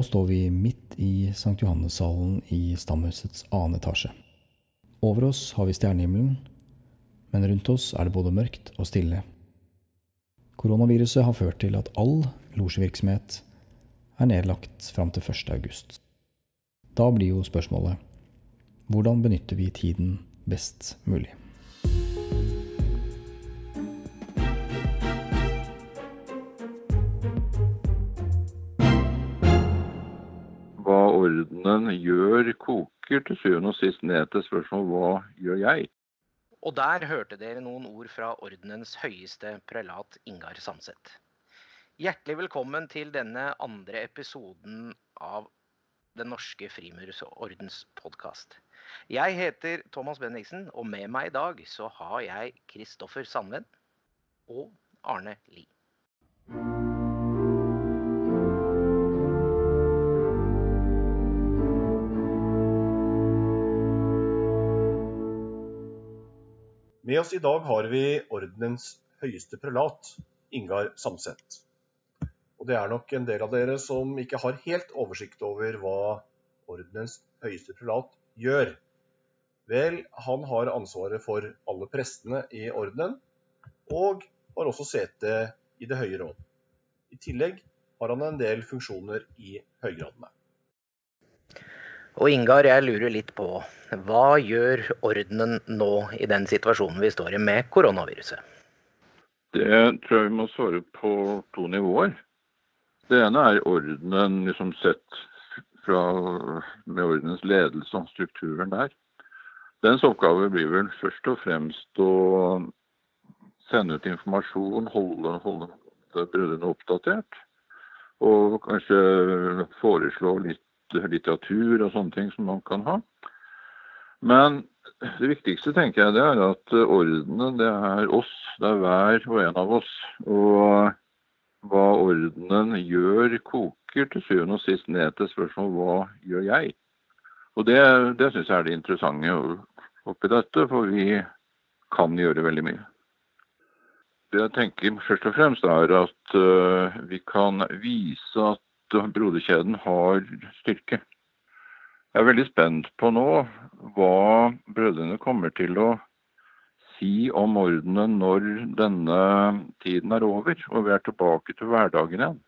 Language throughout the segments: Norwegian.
Nå står vi midt i St. Johannessalen i stamhusets annen etasje. Over oss har vi stjernehimmelen, men rundt oss er det både mørkt og stille. Koronaviruset har ført til at all losjevirksomhet er nedlagt fram til 1. august. Da blir jo spørsmålet hvordan benytter vi tiden best mulig? Ordenen gjør, koker til syvende og sist ned til spørsmålet hva gjør jeg? Og der hørte dere noen ord fra ordenens høyeste prelat Ingar Sandseth. Hjertelig velkommen til denne andre episoden av Den norske frimurordens podkast. Jeg heter Thomas Bendiksen, og med meg i dag så har jeg Kristoffer Sandven og Arne Lie. Med oss i dag har vi ordenens høyeste prelat, Ingar Samset. Og det er nok en del av dere som ikke har helt oversikt over hva ordenens høyeste prelat gjør. Vel, han har ansvaret for alle prestene i ordenen, og har også sete i Det høye råd. I tillegg har han en del funksjoner i høygradene. Og Ingar, jeg lurer litt på hva gjør ordenen nå i den situasjonen vi står i med koronaviruset? Det tror jeg vi må svare på to nivåer. Det ene er ordenen liksom sett fra, med ordenens ledelse og strukturen der. Dens oppgave blir vel først og fremst å sende ut informasjon, holde, holde brødrene oppdatert. Og kanskje foreslå litt litteratur og sånne ting som man kan ha. Men det viktigste tenker jeg det er at ordenen det er oss. Det er hver og en av oss. Og hva ordenen gjør, koker til syvende og sist ned til spørsmål hva gjør jeg? Og det, det syns jeg er det interessante oppi dette, for vi kan gjøre veldig mye. Det jeg tenker først og fremst er at uh, vi kan vise at broderkjeden har styrke. Jeg er veldig spent på nå hva brødrene kommer til å si om ordenen når denne tiden er over og vi er tilbake til hverdagen igjen.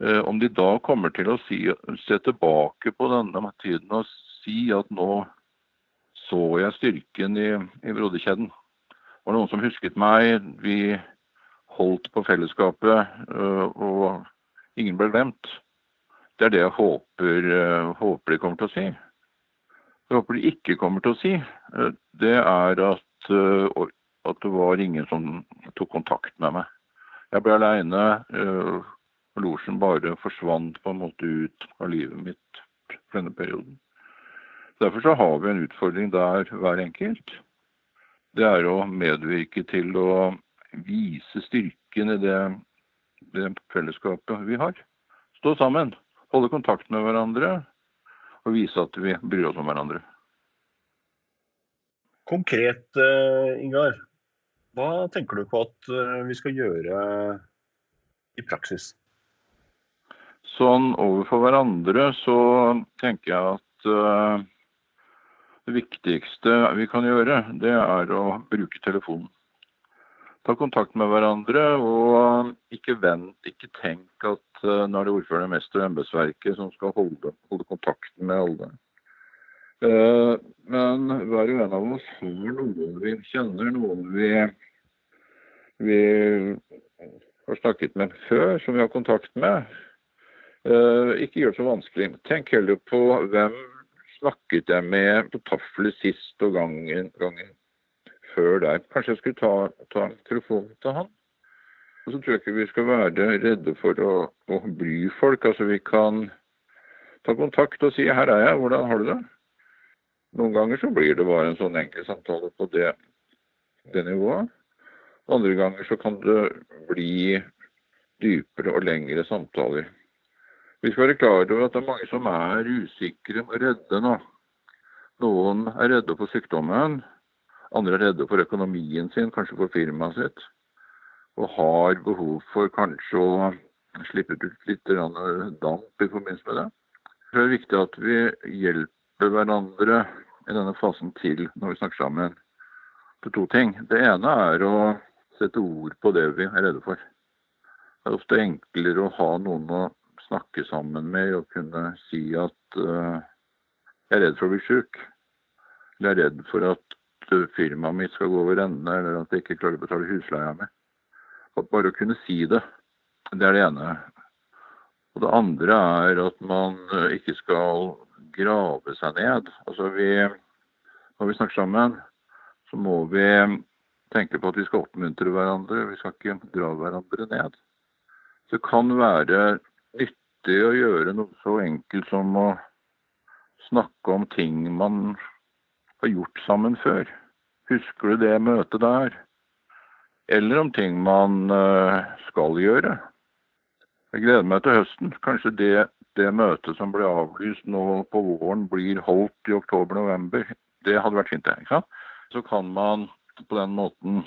Eh, om de da kommer til å si, se tilbake på denne tiden og si at nå så jeg styrken i, i broderkjeden. Det var noen som husket meg. Vi holdt på fellesskapet eh, og ingen ble glemt. Det er det jeg håper, uh, håper, de kommer til å si. Jeg håper de ikke kommer til å si, uh, det er at, uh, at, det var ingen som tok kontakt med meg. Jeg ble aleine, losjen bare forsvant på en måte ut av livet mitt for denne perioden. Derfor så har vi en utfordring der hver enkelt. Det er å medvirke til å vise styrken i det det fellesskapet vi har. Stå sammen, holde kontakt med hverandre og vise at vi bryr oss om hverandre. Konkret, uh, Ingar. Hva tenker du på at uh, vi skal gjøre i praksis? Sånn overfor hverandre så tenker jeg at uh, det viktigste vi kan gjøre, det er å bruke telefonen ta kontakt med hverandre. Og ikke vent, ikke tenk at uh, nå er det ordføreren, mester og embetsverket som skal holde, holde, kontakten med alle. Uh, men hver og en av oss har noen vi kjenner, noen vi, vi har snakket med før, som vi har kontakt med. Uh, ikke gjør det så vanskelig. Tenk heller på hvem snakket jeg med på taffelet sist og gangen, gangen før der. Kanskje jeg skulle ta, ta telefonen til han. Og så tror jeg ikke vi skal være redde for å, å bry folk. Altså vi kan ta kontakt og si 'her er jeg, hvordan har du det?' Noen ganger så blir det bare en sånn enkel samtale på det, det nivået. Andre ganger så kan det bli dypere og lengre samtaler. Vi skal være klar over at det er mange som er usikre og redde nå. Noen er redde for sykdommen, andre er redde for økonomien sin, kanskje for firmaet sitt. Og har behov for kanskje å slippe ut litt damp i forbindelse med det. Det er viktig at vi hjelper hverandre i denne fasen til når vi snakker sammen til to ting. Det ene er å sette ord på det vi er redde for. Det er ofte enklere å ha noen å snakke sammen med og kunne si at uh, jeg er redd for å bli syk. Eller jeg er redd for at uh, firmaet mitt skal gå over ende, eller at jeg ikke klarer å betale husleia mi. Bare å kunne si det, det er det ene. Og det andre er at man uh, ikke skal grave seg ned. Altså vi, når vi snakker sammen, så må vi tenke på at vi skal oppmuntre hverandre. Vi skal ikke dra hverandre ned. Så det kan være nyttig å gjøre noe så enkelt som å snakke om ting man har gjort sammen før. Husker du det møtet der? Eller om ting man eh, skal gjøre. Jeg gleder meg til høsten. Kanskje det, det møtet som ble avlyst nå på våren, blir holdt i oktober-november. Det hadde vært fint, det. ikke sant? Så kan man på den måten,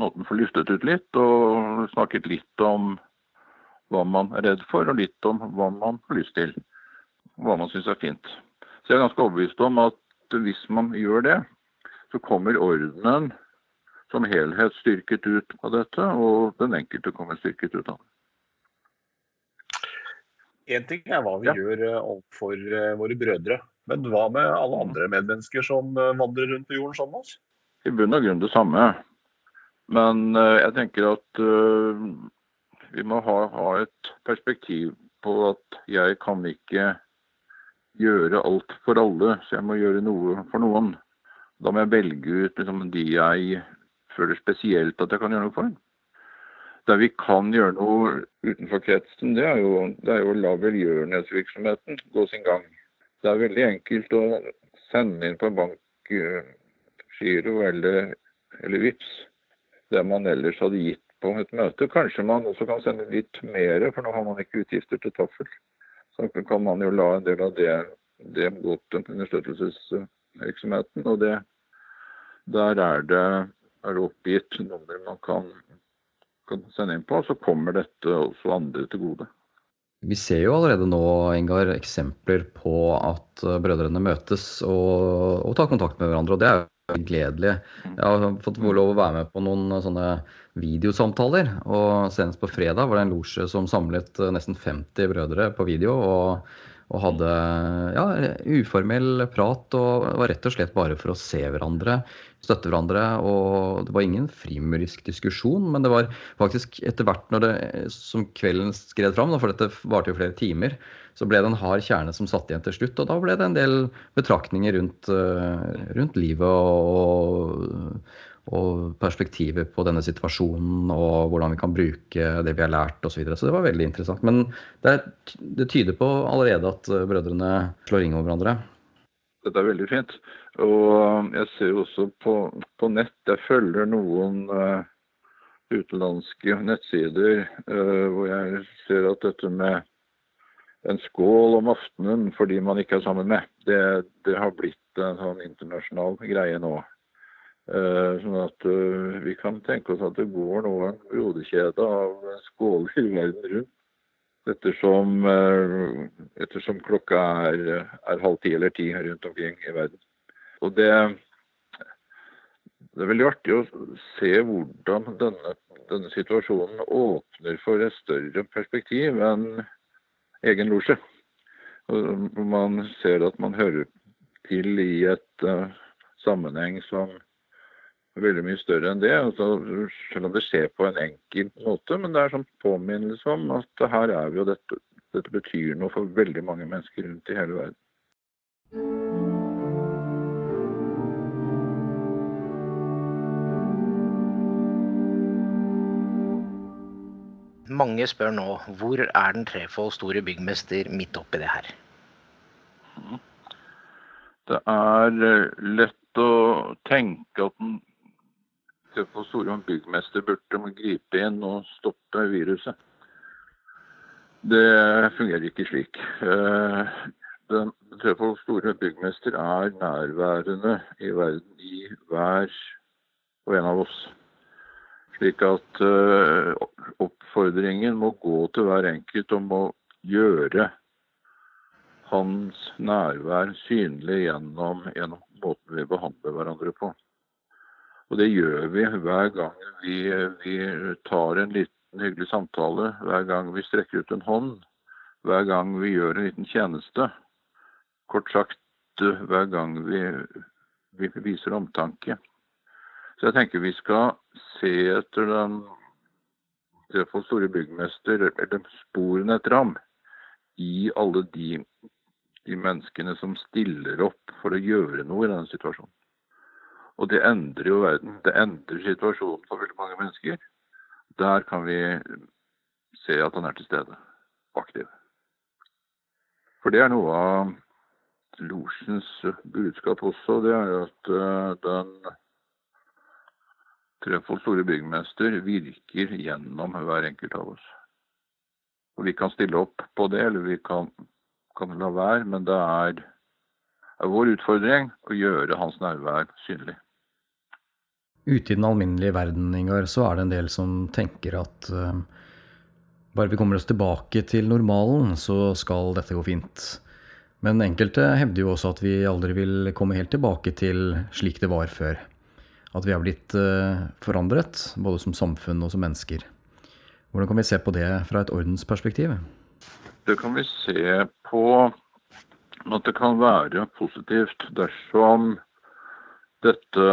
måten få luftet ut litt og snakket litt om hva man er redd for, og litt om hva man har lyst til. Hva man syns er fint. Så jeg er ganske overbevist om at hvis man gjør det, så kommer ordenen som helhet styrket ut av dette, og den enkelte kommer styrket ut av det. Én ting er hva vi ja. gjør eh, overfor eh, våre brødre, men hva med alle andre medmennesker som eh, vandrer rundt på jorden sammen med oss? I bunn og grunn det samme. Men jeg tenker at vi må ha, ha, et perspektiv på at jeg kan ikke gjøre alt for alle, så jeg må gjøre noe for noen. Da må jeg velge ut liksom, de jeg føler spesielt at jeg kan gjøre noe for. Der vi kan gjøre noe utenfor kretsen, det er jo, det er jo la velgjørenhetsvirksomheten gå sin gang. Det er veldig enkelt å sende inn på en bankgiro eller, eller VIPS det man ellers hadde gitt på et møte. Kanskje man også kan sende litt mer, for nå har man ikke utgifter til taffel. Så kan man jo la en del av det, det gå til understøttelsesvirksomheten. Og det, der er det er oppgitt nummer man kan, kan sende inn på, så kommer dette også andre til gode. Vi ser jo allerede nå Engar, eksempler på at brødrene møtes og, og tar kontakt med hverandre. og Det er gledelig. Mm. Jeg har fått lov å være med på noen eh, sånne videosamtaler. og Senest på fredag var det en losje som samlet eh, nesten 50 brødre på video. og, og hadde ja, uformell prat og var rett og slett bare for å se hverandre, støtte hverandre. og Det var ingen frimurisk diskusjon, men det var faktisk etter hvert når det, som kvelden skred fram, for dette varte jo flere timer, så ble det en hard kjerne som satt igjen til slutt. Og da ble det en del betraktninger rundt, eh, rundt livet og, og perspektiver på denne situasjonen og hvordan vi kan bruke det vi har lært osv. Så, videre. så det var veldig interessant. Men det, det, tyder på allerede at eh, brødrene slår ring over hverandre. Dette er veldig fint. Og jeg ser jo også på, på nett, jeg følger noen uh, utenlandske nettsider uh, hvor jeg ser at dette med en skål om aftenen fordi man ikke er sammen med. Det, det har blitt en sånn internasjonal greie nå. Uh, sånn at uh, vi kan tenke oss at det går nå en brodekjede av skåler verden rundt. Ettersom, uh, ettersom klokka er, er, halv ti eller ti rundt omkring i verden. Og det, det er veldig artig å se hvordan denne, denne situasjonen åpner for et større perspektiv enn egen losje. Man ser at man hører til i et uh, sammenheng som veldig mye større enn det. Altså, selv om det skjer på en enkel måte, men det er sånn påminnelse om at her er vi, og dette, dette betyr noe for veldig mange mennesker rundt i hele verden. Mange spør nå hvor er den Trefold store byggmester midt oppi det her? Det er eh, lett å tenke at den Trefold store byggmester burde gripe inn og stoppe viruset. Det fungerer ikke slik. Eh, den Trefold store byggmester er nærværende i verden i hver og en av oss. Slik at uh, oppfordringen må gå til hver enkelt om å gjøre hans nærvær synlig gjennom, gjennom måten vi behandler hverandre på. Og det gjør vi hver gang vi, vi, tar en liten hyggelig samtale, hver gang vi strekker ut en hånd, hver gang vi gjør en liten tjeneste. Kort sagt hver gang vi, vi viser omtanke. Så jeg tenker vi skal se etter den Trefold store byggmester, eller sporene etter ham, i alle de, de, menneskene som stiller opp for å gjøre noe i denne situasjonen. Og det endrer jo verden. Det endrer situasjonen for veldig mange mennesker. Der kan vi se at han er til stede, aktiv. For det er noe av losjens budskap også. Det er at uh, den Trefold store byggmester virker gjennom hver enkelt av oss. Og Vi kan stille opp på det, eller vi kan, kan la være, men det er, er vår utfordring å gjøre hans nærvær synlig. Ute i den alminnelige verden, Ingar, så er det en del som tenker at uh, bare vi kommer oss tilbake til normalen, så skal dette gå fint. Men enkelte hevder jo også at vi aldri vil komme helt tilbake til slik det var før at vi har blitt uh, forandret, både som samfunn og som mennesker. Hvordan kan vi se på det fra et ordensperspektiv? Det kan vi se på at det kan være positivt dersom dette,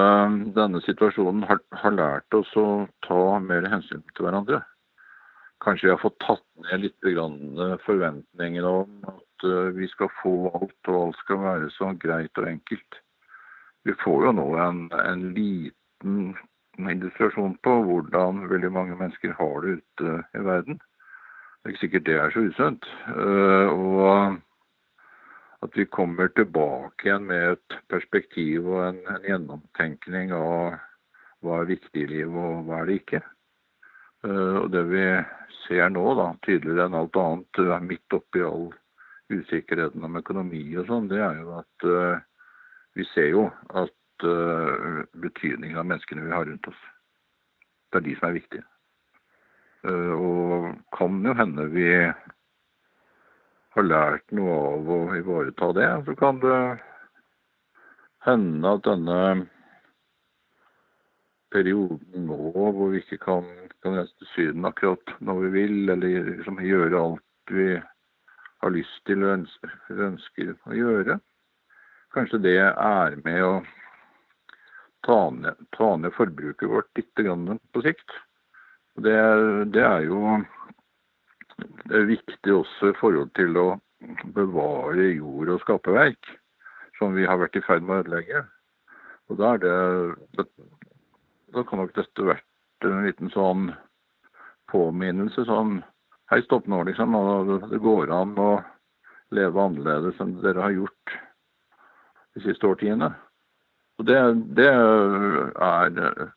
denne situasjonen har, har, lært oss å ta mer hensyn til hverandre. Kanskje vi har fått tatt ned litt forventningene om at eh, vi skal få alt, og alt skal være så greit og enkelt vi får jo nå en, en liten illustrasjon på hvordan veldig mange mennesker har det ute i verden. Det er ikke sikkert det er så usunt. Uh, og at vi kommer tilbake igjen med et perspektiv og en, en gjennomtenkning av hva er viktig i livet og hva er det ikke. Uh, og det vi ser nå, da, tydeligere enn alt annet, midt oppi all usikkerheten om økonomi og sånn, det er jo at uh, vi ser jo at betydningen av menneskene vi har rundt oss, det er de som er viktige. Og kan jo hende vi har lært noe av å ivareta det. Så kan det hende at denne perioden nå hvor vi ikke kan, kan reise til Syden akkurat når vi vil, eller liksom gjøre alt vi har lyst til og ønsker, å gjøre, kanskje det er med å ta ned, ta ned forbruket vårt litt på sikt. Det, det, er jo det er viktig også i forhold til å bevare jord og skaperverk, som vi har vært i ferd med å ødelegge. Og da er det Da kan nok dette vært en liten sånn påminnelse sånn Hei, stopp nå, liksom. Det går an å leve annerledes enn dere har gjort de siste årtiene. Og det, det, er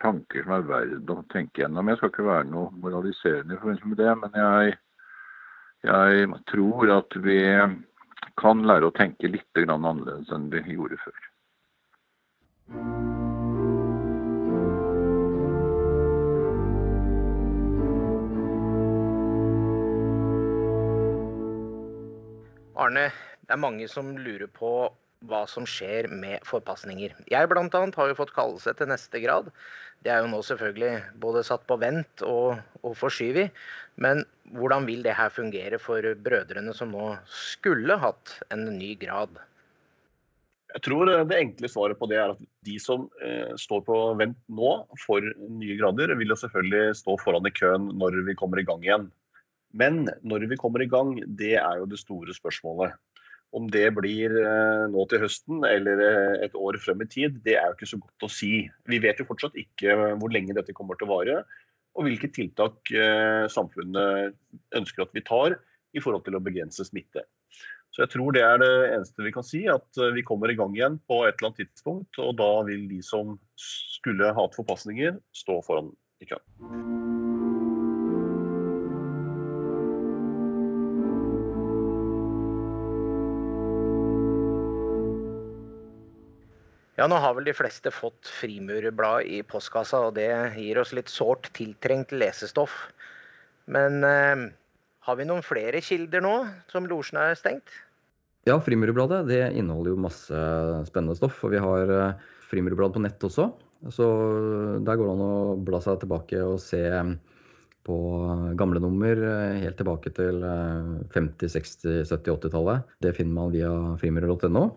tanker som er verd å tenke gjennom. Jeg skal ikke være noe moraliserende i forbindelse med det, men jeg, jeg, tror at vi kan lære å tenke litt annerledes enn vi gjorde før. Arne, det er mange som lurer på hva som skjer med forpasninger. Jeg bl.a. har jo fått kallelse til neste grad. Det er jo nå selvfølgelig både satt på vent og, og forskyvet. Men hvordan vil det her fungere for brødrene som nå skulle hatt en ny grad? Jeg tror det enkle svaret på det er at de som eh, står på vent nå for nye grader, vil jo selvfølgelig stå foran i køen når vi kommer i gang igjen. Men når vi kommer i gang, det er jo det store spørsmålet. Om det blir eh, nå til høsten eller eh, et år frem i tid, det er jo ikke så godt å si. Vi vet jo fortsatt ikke eh, hvor lenge dette kommer til å vare, og hvilke tiltak samfunnet ønsker at vi tar i forhold til å begrense smitte. Så jeg tror det er det eneste vi kan si, at vi kommer i gang igjen på et eller annet tidspunkt. Og da vil de som skulle hatt forpasninger, stå foran i køen. Ja, nå har vel de fleste fått Frimurerblad i postkassa, og det gir oss litt sårt tiltrengt lesestoff. Men eh, har vi noen flere kilder nå, som losjen er stengt? Ja, Frimurubladet det inneholder jo masse spennende stoff. Og vi har eh, på nett også. Så der går det an å bla seg tilbake og se på gamle nummer eh, helt tilbake til 50-, 60-, 70-, 80-tallet. Det finner man via frimurere.no.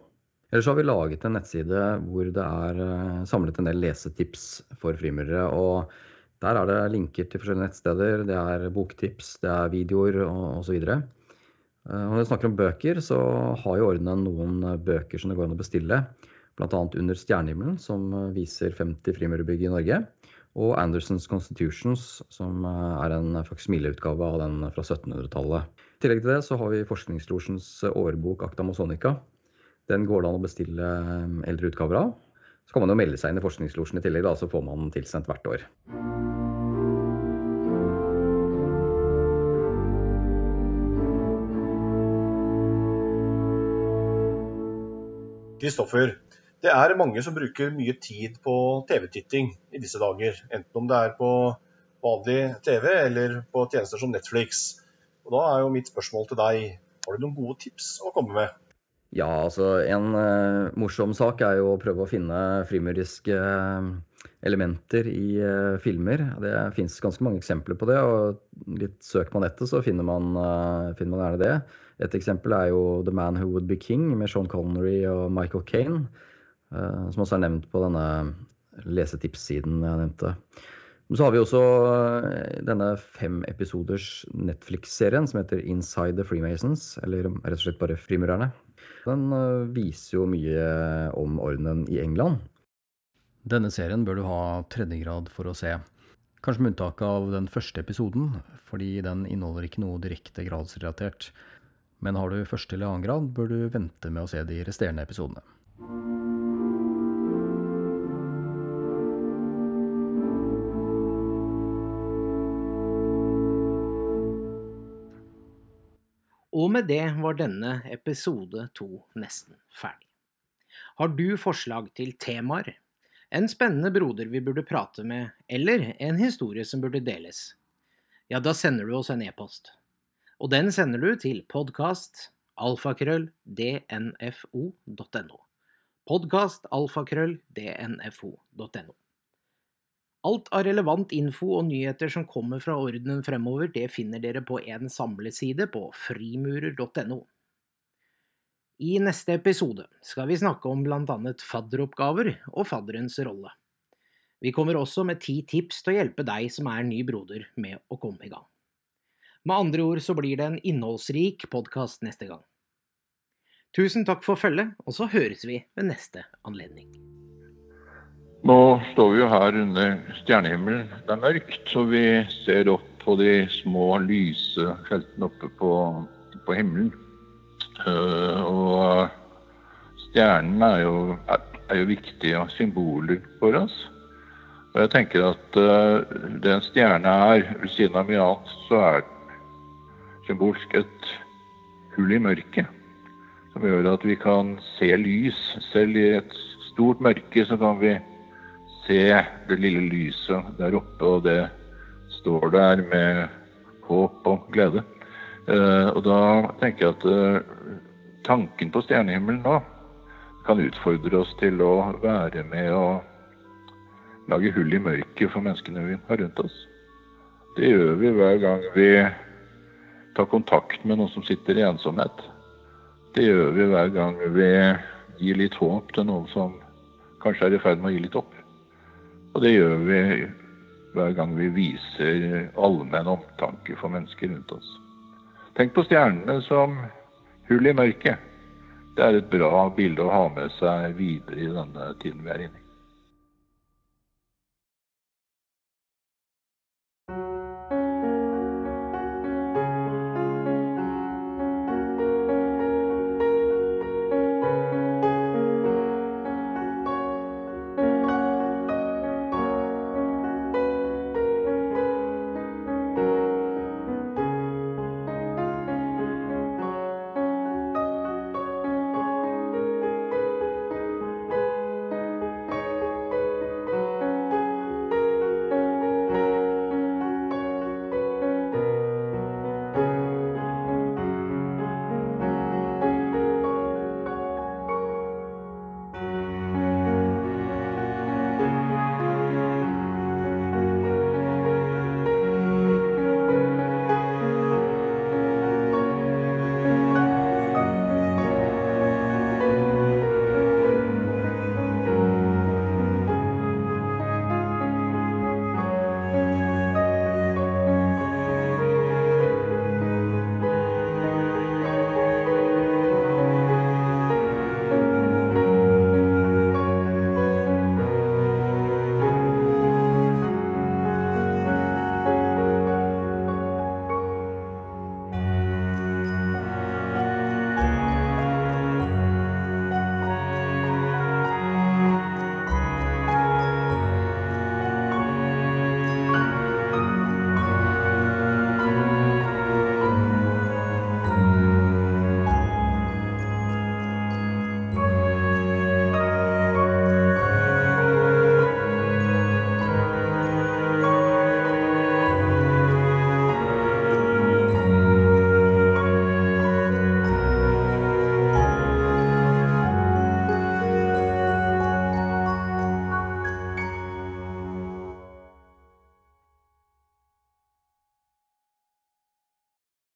Ellers har vi laget en nettside hvor det er eh, samlet en del lesetips for frimurere. og Der er det linker til forskjellige nettsteder. Det er boktips, det er videoer osv. Eh, når vi snakker om bøker, så har jo ordenen noen bøker som det går an å bestille. Bl.a. Under stjernehimmelen, som viser 50 frimurerbygg i Norge. Og Andersons Constitutions, som er en faksimileutgave av den fra 1700-tallet. I tillegg til det så har vi Forskningslosjens årbok Acta Mosonica, den går det an å bestille eh, eldre utgaver av. Så kan man jo melde seg inn i Forskningslosjen i tillegg, da, så får man tilsendt hvert år. Kristoffer, det er mange som bruker mye tid på TV-titting i disse dager. Enten om det er på vanlig TV eller på tjenester som Netflix. Og Da er jo mitt spørsmål til deg, har du noen gode tips å komme med? Ja, altså en uh, morsom sak er jo å prøve å finne frimuriske uh, elementer i uh, filmer. Det fins ganske mange eksempler på det, og litt søk på nettet så finner man, finner man, gjerne det. Et eksempel er jo The Man Who Would Be King med Sean Connery og Michael Kane, som også er nevnt på denne lesetipssiden jeg nevnte. Men så har vi også denne fem episoders Netflix-serien som heter Inside the Freemasons, eller rett og slett bare Frimurerne. Den eh, viser jo mye om ordenen i England. Denne serien bør du ha tredjegrad for å se. Kanskje med unntak av den første episoden, fordi den inneholder ikke noe direkte gradsrelatert. Men har du første eller annen grad, bør du vente med å se de resterende episodene. Og med det var denne episode to nesten ferdig. Har du forslag til temaer, en spennende broder vi burde prate med, eller en historie som burde deles? Ja, da sender du oss en e-post. Og den sender du til podkast alfakrøll dnfo.no. Podkast alfakrøll dnfo.no. Alt av relevant info og nyheter som kommer fra ordenen fremover, det finner dere på en samleside på frimurer.no. I neste episode skal vi snakke om bl.a. fadderoppgaver og fadderens rolle. Vi kommer også med ti tips til å hjelpe deg som er ny broder med å komme i gang. Med andre ord så blir det en innholdsrik podkast neste gang. Tusen takk for følget, og så høres vi ved neste anledning. Står vi jo her under stjernehimmelen. Det er mørkt, så vi ser opp på de små lyse feltene oppe på, på himmelen. Uh, og stjernene er jo, er, er jo, viktige symboler for oss. Og jeg tenker at uh, det en stjerne er, ved siden av mye annet, så er symbolsk et hull i mørket. Som gjør at vi kan se lys. Selv i et stort mørke så kan vi se det lille lyset der oppe, og det står der med håp og glede. Uh, og da tenker jeg at uh, tanken på stjernehimmelen nå kan utfordre oss til å være med og lage hull i mørket for menneskene vi har rundt oss. Det gjør vi hver gang vi tar kontakt med noen som sitter i ensomhet. Det gjør vi hver gang vi gir litt håp til noen som kanskje er i ferd med å gi litt opp. Og det gjør vi hver gang vi viser allmenn omtanke for mennesker rundt oss. Tenk på stjernene som hull i mørket. Det er et bra bilde å ha med seg videre i denne tiden vi er inne i.